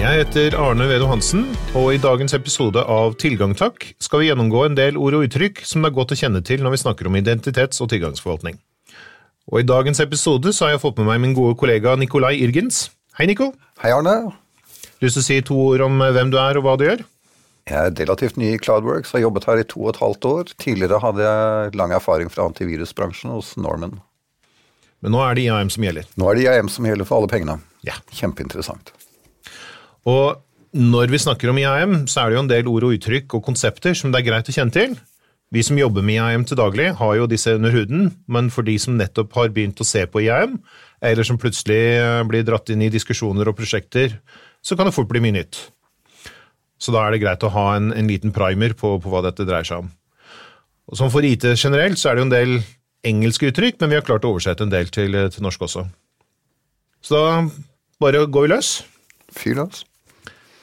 Jeg heter Arne Vedo Hansen, og i dagens episode av Tilgang takk skal vi gjennomgå en del ord og uttrykk som det er godt å kjenne til når vi snakker om identitets- og tilgangsforvaltning. Og i dagens episode så har jeg fått med meg min gode kollega Nikolai Irgens. Hei, Nico. Hei, Arne. Lyst til å si to ord om hvem du er og hva du gjør? Jeg er relativt ny i Cloudworks, har jobbet her i to og et halvt år. Tidligere hadde jeg lang erfaring fra antivirusbransjen hos Norman. Men nå er det IAM som gjelder. Nå er det IAM som gjelder for alle pengene. Ja. Kjempeinteressant. Og når vi snakker om IAM, så er det jo en del ord og uttrykk og konsepter som det er greit å kjenne til. Vi som jobber med IAM til daglig, har jo disse under huden, men for de som nettopp har begynt å se på IAM, eller som plutselig eh, blir dratt inn i diskusjoner og prosjekter, så kan det fort bli mye nytt. Så da er det greit å ha en, en liten primer på, på, hva dette dreier seg om. Og som for IT generelt, så er det jo en del engelske uttrykk, men vi har klart å oversette en del til, til norsk også. Så da bare går vi løs. Fyr løs.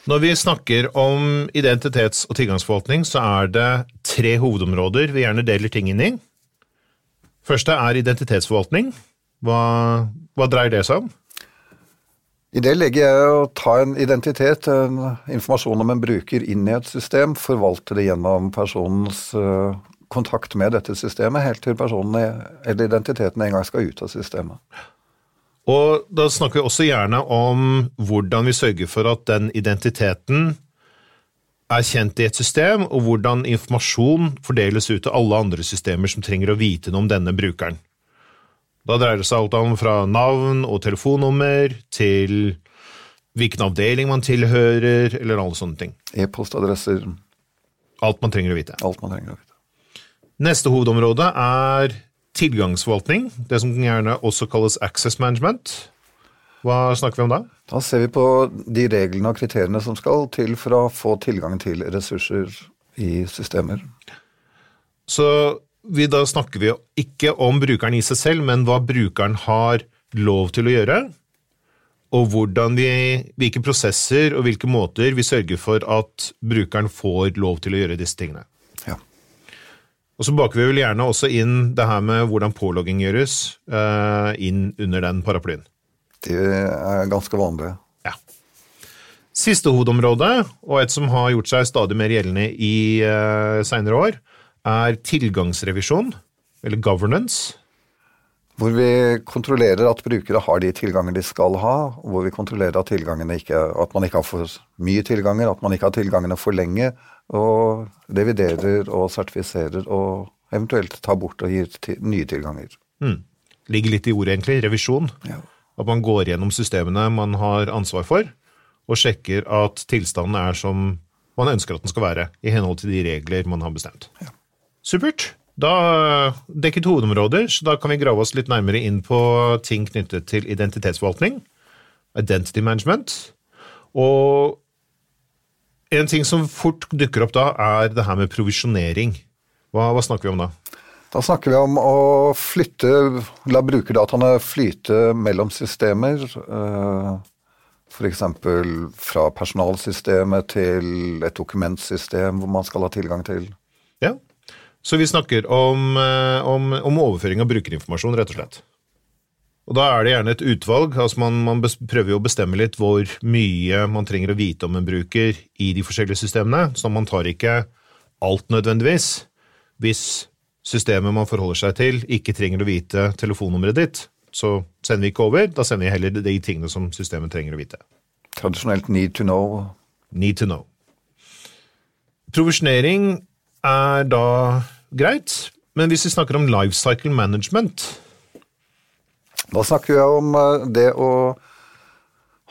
Når vi snakker om identitets- og tilgangsforvaltning, så er det tre hovedområder vi gjerne deler ting inn i. Første er identitetsforvaltning. Hva, hva dreier det seg om? I det legger jeg å ta en identitet, en informasjon om en bruker, inn i et system, forvalte det gjennom personens uh, kontakt med dette systemet, helt til personen eller identiteten en gang skal ut av systemet. Og da snakker vi også gjerne om hvordan vi sørger for at den identiteten er kjent i et system, og hvordan informasjon fordeles ut til alle andre systemer som trenger å vite noe om denne brukeren. Da dreier det seg alt om fra navn og telefonnummer til hvilken avdeling man tilhører, eller alle sånne ting. E-postadresser. Alt man trenger å vite. Alt man trenger å vite. Neste hovedområde er tilgangsforvaltning, det som gjerne også kalles access management. Hva snakker vi om da? Da ser vi på de reglene og kriteriene som skal til for å få tilgang til ressurser i systemer. Så vi, da snakker vi ikke om brukeren i seg selv, men hva brukeren har lov til å gjøre, og vi, hvilke prosesser og hvilke måter vi sørger for at brukeren får lov til å gjøre disse tingene. Og så baker vi vel gjerne også inn det her med hvordan pålogging gjøres, uh, inn under den paraplyen. Det er ganske vanlig. Ja. Siste hovedområde, og et som har gjort seg stadig mer gjeldende i uh, seinere år, er tilgangsrevisjon, eller governance. Hvor vi kontrollerer at brukere har de tilganger de skal ha, og hvor vi kontrollerer at, ikke, at man ikke har for mye tilganger, at man ikke har tilgangene for lenge, og reviderer og sertifiserer og eventuelt tar bort og gir til, nye tilganger. Mm. Ligger litt i ordet, egentlig. Revisjon. Ja. At man går gjennom systemene man har ansvar for, og sjekker at tilstanden er som man ønsker at den skal være, i henhold til de regler man har bestemt. Ja. Supert. Da dekket hovedområder, så da kan vi grave oss litt nærmere inn på ting knyttet til identitetsforvaltning, identity management, og en ting som fort dukker opp da, er det her med provisjonering. Hva, hva, snakker vi om da? Da snakker vi om å flytte, la brukerdataene flyte mellom systemer. Eh, F.eks. fra personalsystemet til et dokumentsystem hvor man skal ha tilgang til. Ja, så vi snakker om, eh, om, om overføring av brukerinformasjon, rett og slett. Og Da er det gjerne et utvalg. altså Man, man prøver jo å bestemme litt hvor mye man trenger å vite om en bruker i de forskjellige systemene, så man tar ikke alt nødvendigvis. Hvis systemet man forholder seg til, ikke trenger å vite telefonnummeret ditt, så sender vi ikke over. Da sender vi heller de tingene som systemet trenger å vite. Tradisjonelt need to know. Need to know. Provisjonering er da greit, men hvis vi snakker om lifecycle management da snakker vi om eh, det å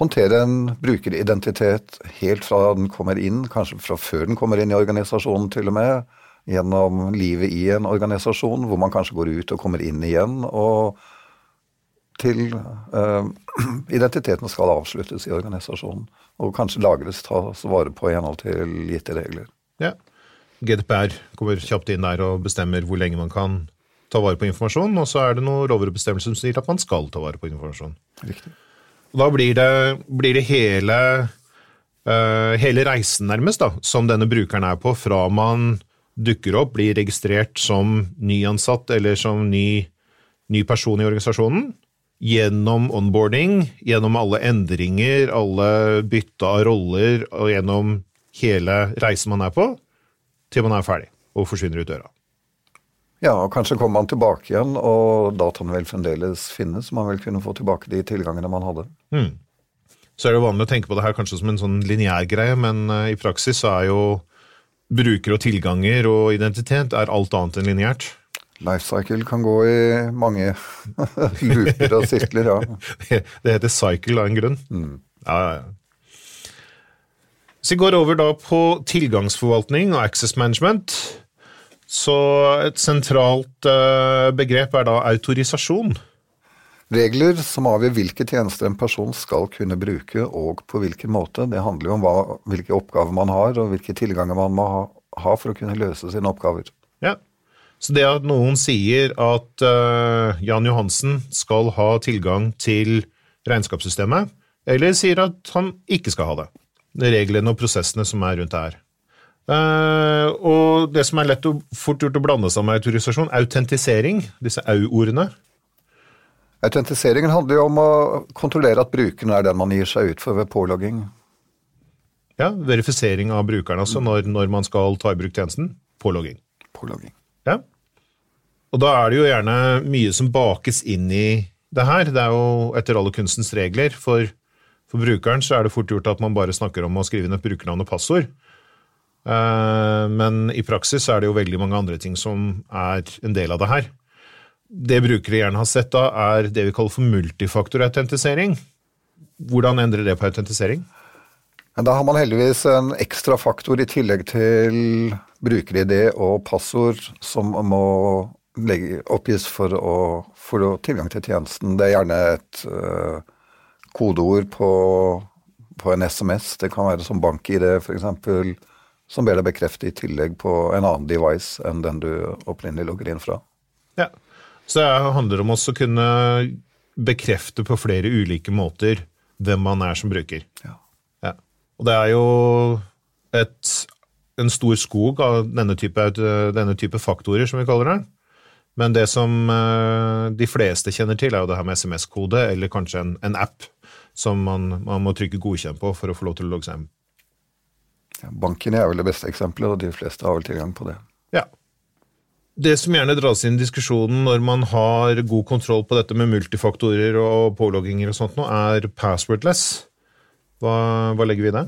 håndtere en brukeridentitet helt fra den kommer inn, kanskje fra før den kommer inn i organisasjonen til og med, gjennom livet i en organisasjon, hvor man kanskje går ut og kommer inn igjen, og til uh, identiteten skal avsluttes i organisasjonen, og kanskje lagres, tas vare på i henhold til gitte regler. Ja. GDPR kommer kjapt inn der og bestemmer hvor lenge man kan ta vare på informasjon, og så er det noen lover og bestemmelser som sier at man skal ta vare på informasjon. Riktig. Da blir det, blir det hele, uh, hele reisen, nærmest, da, som denne brukeren er på, fra man dukker opp, blir registrert som nyansatt eller som ny, ny person i organisasjonen, gjennom onboarding, gjennom alle endringer, alle bytte av roller, og gjennom hele reisen man er på, til man er ferdig og forsvinner ut døra. Ja, og kanskje kommer man tilbake igjen, og dataen vil fremdeles finnes. Man vil kunne få tilbake de tilgangene man hadde. Mm. Så er det vanlig å tenke på det her kanskje som en sånn lineær greie, men uh, i praksis så er jo brukere og tilganger og identitet er alt annet enn lineært. Lifecycle kan gå i mange looper og sirkler, ja. det heter cycle av en grunn. Mm. Ja, ja, Så vi går over da på tilgangsforvaltning og access management. Så et sentralt uh, begrep er da autorisasjon. Regler som avgjør hvilke tjenester en person skal kunne bruke, og på hvilken måte. Det handler jo om hva, hvilke oppgaver man har, og hvilke tilganger man må ha, ha, for å kunne løse sine oppgaver. Ja, Så det at noen sier at uh, Jan Johansen skal ha tilgang til regnskapssystemet, eller sier at han ikke skal ha det. Reglene og prosessene som er rundt det her. Uh, og det som er lett og fort gjort å blande sammen med autorisasjon, autentisering, disse au-ordene. Autentiseringen handler jo om å kontrollere at brukeren er den man gir seg ut for ved pålogging. Ja, verifisering av brukeren altså, når, når, man skal ta i bruk tjenesten. Pålogging. Pålogging. Ja. Og da er det jo gjerne mye som bakes inn i det her. Det er jo etter alle kunstens regler. For, for brukeren så er det fort gjort at man bare snakker om å skrive inn et brukernavn og passord. Uh, men i praksis er det jo veldig mange andre ting som er en del av det her. Det brukere gjerne har sett da, er det vi kaller for multifaktorautentisering. Hvordan endrer det på autentisering? Da har man heldigvis en ekstra faktor i tillegg til bruker-ID og passord som må legge, oppgis for å få tilgang til tjenesten. Det er gjerne et uh, kodeord på, på, en SMS. Det kan være som bank-ID f.eks. Som ber deg bekrefte i tillegg på en annen device enn den du opprinnelig logger inn fra. Ja, så det handler om også å kunne bekrefte på flere ulike måter hvem man er som bruker. Ja. Ja. Og det er jo et, en stor skog av denne type, denne type, faktorer, som vi kaller det. Men det som eh, de fleste kjenner til, er jo det her med SMS-kode, eller kanskje en, en app som man, man, må trykke godkjent på for å få lov til å logge seg inn. Ja, banken er vel det beste eksempelet, og de fleste har vel tilgang på det. Ja. Det som gjerne dras inn i diskusjonen når man har god kontroll på dette med multifaktorer og pålogginger og sånt, nå, er passwordless. Hva, hva legger vi i det?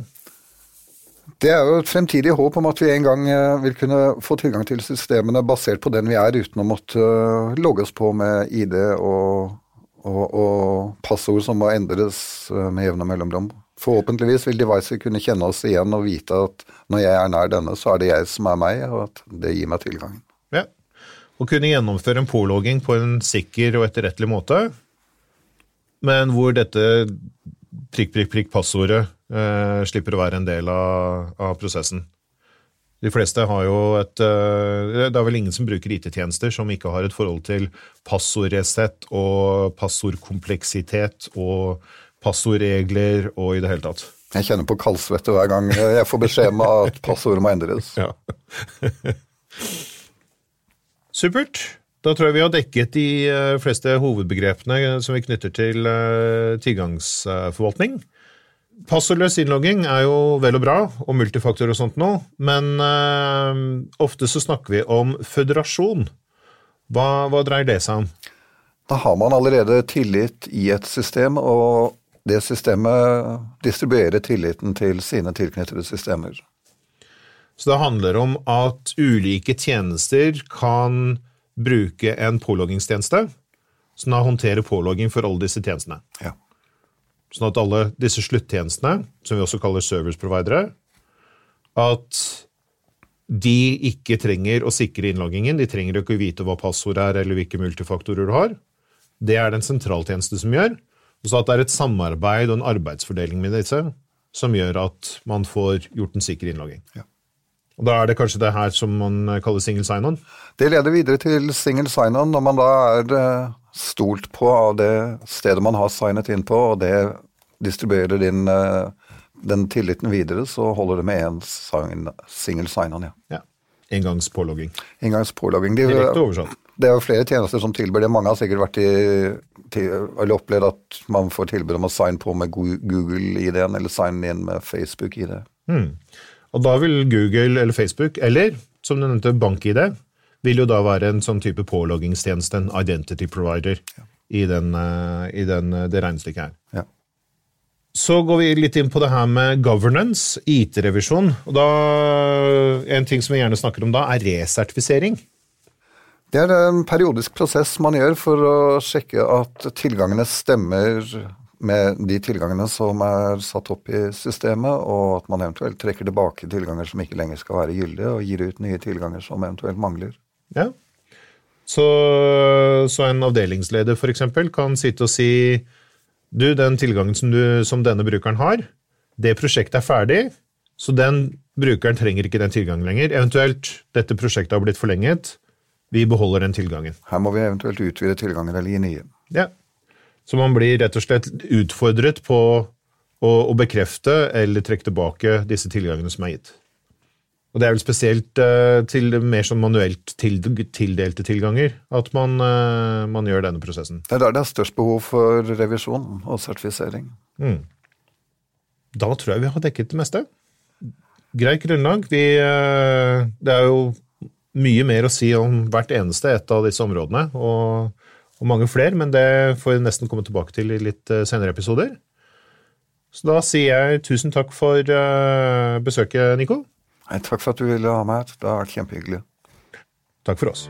Det er jo et fremtidig håp om at vi en gang eh, vil kunne få tilgang til systemene basert på den vi er, uten å måtte eh, logge oss på med ID og, og, og passord som må endres eh, med jevne mellomrom. Forhåpentligvis vil devicer kunne kjenne oss igjen og vite at når jeg er nær denne, så er det jeg som er meg, og at det gir meg tilgangen. Ja å kunne gjennomføre en pålogging på en sikker og etterrettelig måte, men hvor dette prikk, prikk, prikk passordet eh, slipper å være en del av, av, prosessen. De fleste har jo et eh, Det er vel ingen som bruker IT-tjenester som ikke har et forhold til passordresett og passordkompleksitet og passordregler og i det hele tatt. Jeg kjenner på kaldsvette hver gang jeg får beskjed om at passordet må endres. Ja. Supert. Da tror jeg vi har dekket de eh, fleste hovedbegrepene som vi knytter til eh, tilgangsforvaltning. Passordløs innlogging er jo vel og bra, og multifaktor og sånt noe, men uh, ofte så snakker vi om føderasjon. Hva, hva, dreier det seg om? Da har man allerede tillit i et system, og det systemet distribuerer tilliten til sine tilknyttede systemer. Så det handler om at ulike tjenester kan bruke en påloggingstjeneste som da håndterer pålogging for alle disse tjenestene. Ja. Sånn at alle disse sluttjenestene, som vi også kaller service providere, at de ikke trenger å sikre innloggingen. De trenger ikke å vite hva passordet er, eller hvilke multifaktorer du har. Det er det en sentraltjeneste som gjør. Og så at det er et samarbeid og en arbeidsfordeling med disse som gjør at man får gjort en sikker innlogging. Ja. Og Da er det kanskje det her som man kaller single sign-on? Det leder videre til single sign-on når man da er eh, stolt på av det stedet man har signet inn på, og det distribuerer din, eh, den tilliten videre, så holder det med én single sign-on, ja. ja. Engangspålogging. Engangspålogging. Direkte oversatt. Det er jo flere tjenester som tilbyr det. Mange har sikkert vært i, til, eller opplevd at man får tilbud om å sign på med Google-ID-en, eller sign inn med Facebook-ID. Mm. Og da vil Google eller Facebook, eller som du nevnte, bank-ID, vil jo da være en sånn type påloggingstjeneste, en identity provider, ja. i, den, eh, i den, eh, det regnestykket her. Ja. Så går vi litt inn på det her med governance, IT-revisjon. og da, En ting som vi gjerne snakker om da, er resertifisering. Det er en periodisk prosess man gjør for å sjekke at tilgangene stemmer med de tilgangene som er satt opp i systemet, og at man eventuelt trekker tilbake tilganger som ikke lenger skal være gyldige, og gir ut nye tilganger som eventuelt mangler. Ja. Så, så en avdelingsleder f.eks. kan sitte og si du, den tilgangen som, du, som denne brukeren har, det prosjektet er ferdig, så den brukeren trenger ikke den tilgangen lenger. Eventuelt, dette prosjektet har blitt forlenget, vi beholder den tilgangen. Her må vi eventuelt utvide tilgangen eller gi nye. Ja. Så man blir rett og slett utfordret på å, å bekrefte eller trekke tilbake disse tilgangene som er gitt. Og det er vel spesielt uh, til mer sånn manuelt tildelte tilganger at man, uh, man, gjør denne prosessen. Det er der det er størst behov for revisjon og sertifisering. Mm. Da tror jeg vi har dekket det meste. Greit grunnlag. Vi, uh, det er jo mye mer å si om hvert eneste et av disse områdene, og, og mange flere, men det får vi nesten komme tilbake til i litt senere episoder. Så da sier jeg tusen takk for besøket, Nico. Takk for at du ville ha meg. Det har vært kjempehyggelig. Takk for oss.